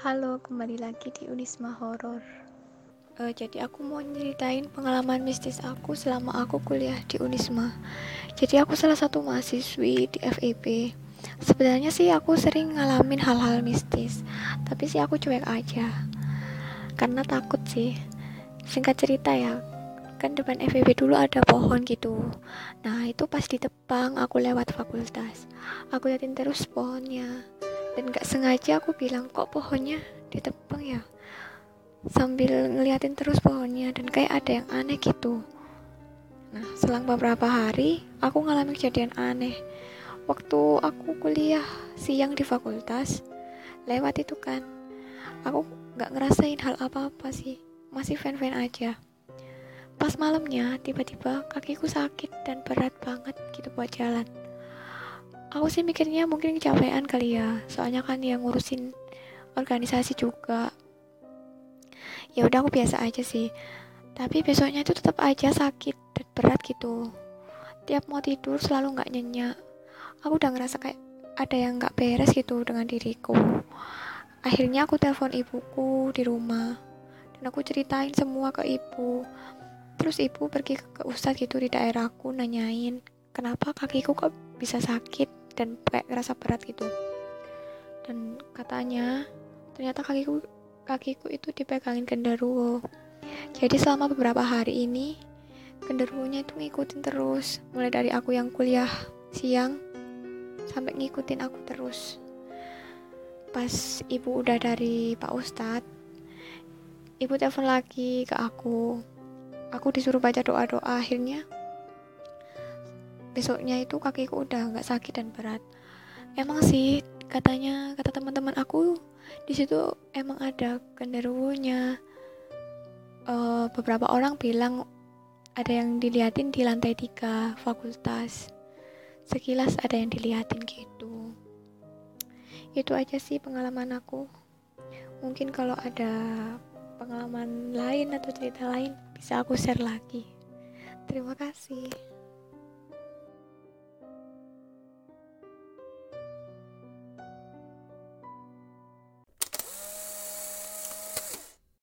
Halo, kembali lagi di Unisma Horor. Uh, jadi aku mau ceritain pengalaman mistis aku selama aku kuliah di Unisma. Jadi aku salah satu mahasiswi di FEB. Sebenarnya sih aku sering ngalamin hal-hal mistis, tapi sih aku cuek aja. Karena takut sih. Singkat cerita ya, kan depan FEB dulu ada pohon gitu. Nah, itu pas ditebang aku lewat fakultas. Aku liatin terus pohonnya dan gak sengaja aku bilang kok pohonnya ditebang ya? Sambil ngeliatin terus pohonnya dan kayak ada yang aneh gitu. Nah selang beberapa hari aku ngalamin kejadian aneh. Waktu aku kuliah siang di fakultas lewat itu kan aku gak ngerasain hal apa-apa sih masih fan-fan aja. Pas malamnya tiba-tiba kakiku sakit dan berat banget gitu buat jalan aku sih mikirnya mungkin kecapean kali ya. Soalnya kan yang ngurusin organisasi juga. Ya udah aku biasa aja sih. Tapi besoknya itu tetap aja sakit dan berat gitu. Tiap mau tidur selalu nggak nyenyak. Aku udah ngerasa kayak ada yang nggak beres gitu dengan diriku. Akhirnya aku telepon ibuku di rumah. Dan aku ceritain semua ke ibu. Terus ibu pergi ke, ke ustadz gitu di daerahku nanyain kenapa kakiku kok bisa sakit dan kayak ngerasa berat gitu. Dan katanya ternyata kakiku kakiku itu dipegangin genderuwo. Jadi selama beberapa hari ini genderuwonya itu ngikutin terus. Mulai dari aku yang kuliah siang sampai ngikutin aku terus. Pas ibu udah dari pak ustadz ibu telepon lagi ke aku. Aku disuruh baca doa-doa akhirnya besoknya itu kakiku udah nggak sakit dan berat. Emang sih katanya kata teman-teman aku di situ emang ada genderuwonya. Uh, beberapa orang bilang ada yang diliatin di lantai tiga fakultas. Sekilas ada yang diliatin gitu. Itu aja sih pengalaman aku. Mungkin kalau ada pengalaman lain atau cerita lain bisa aku share lagi. Terima kasih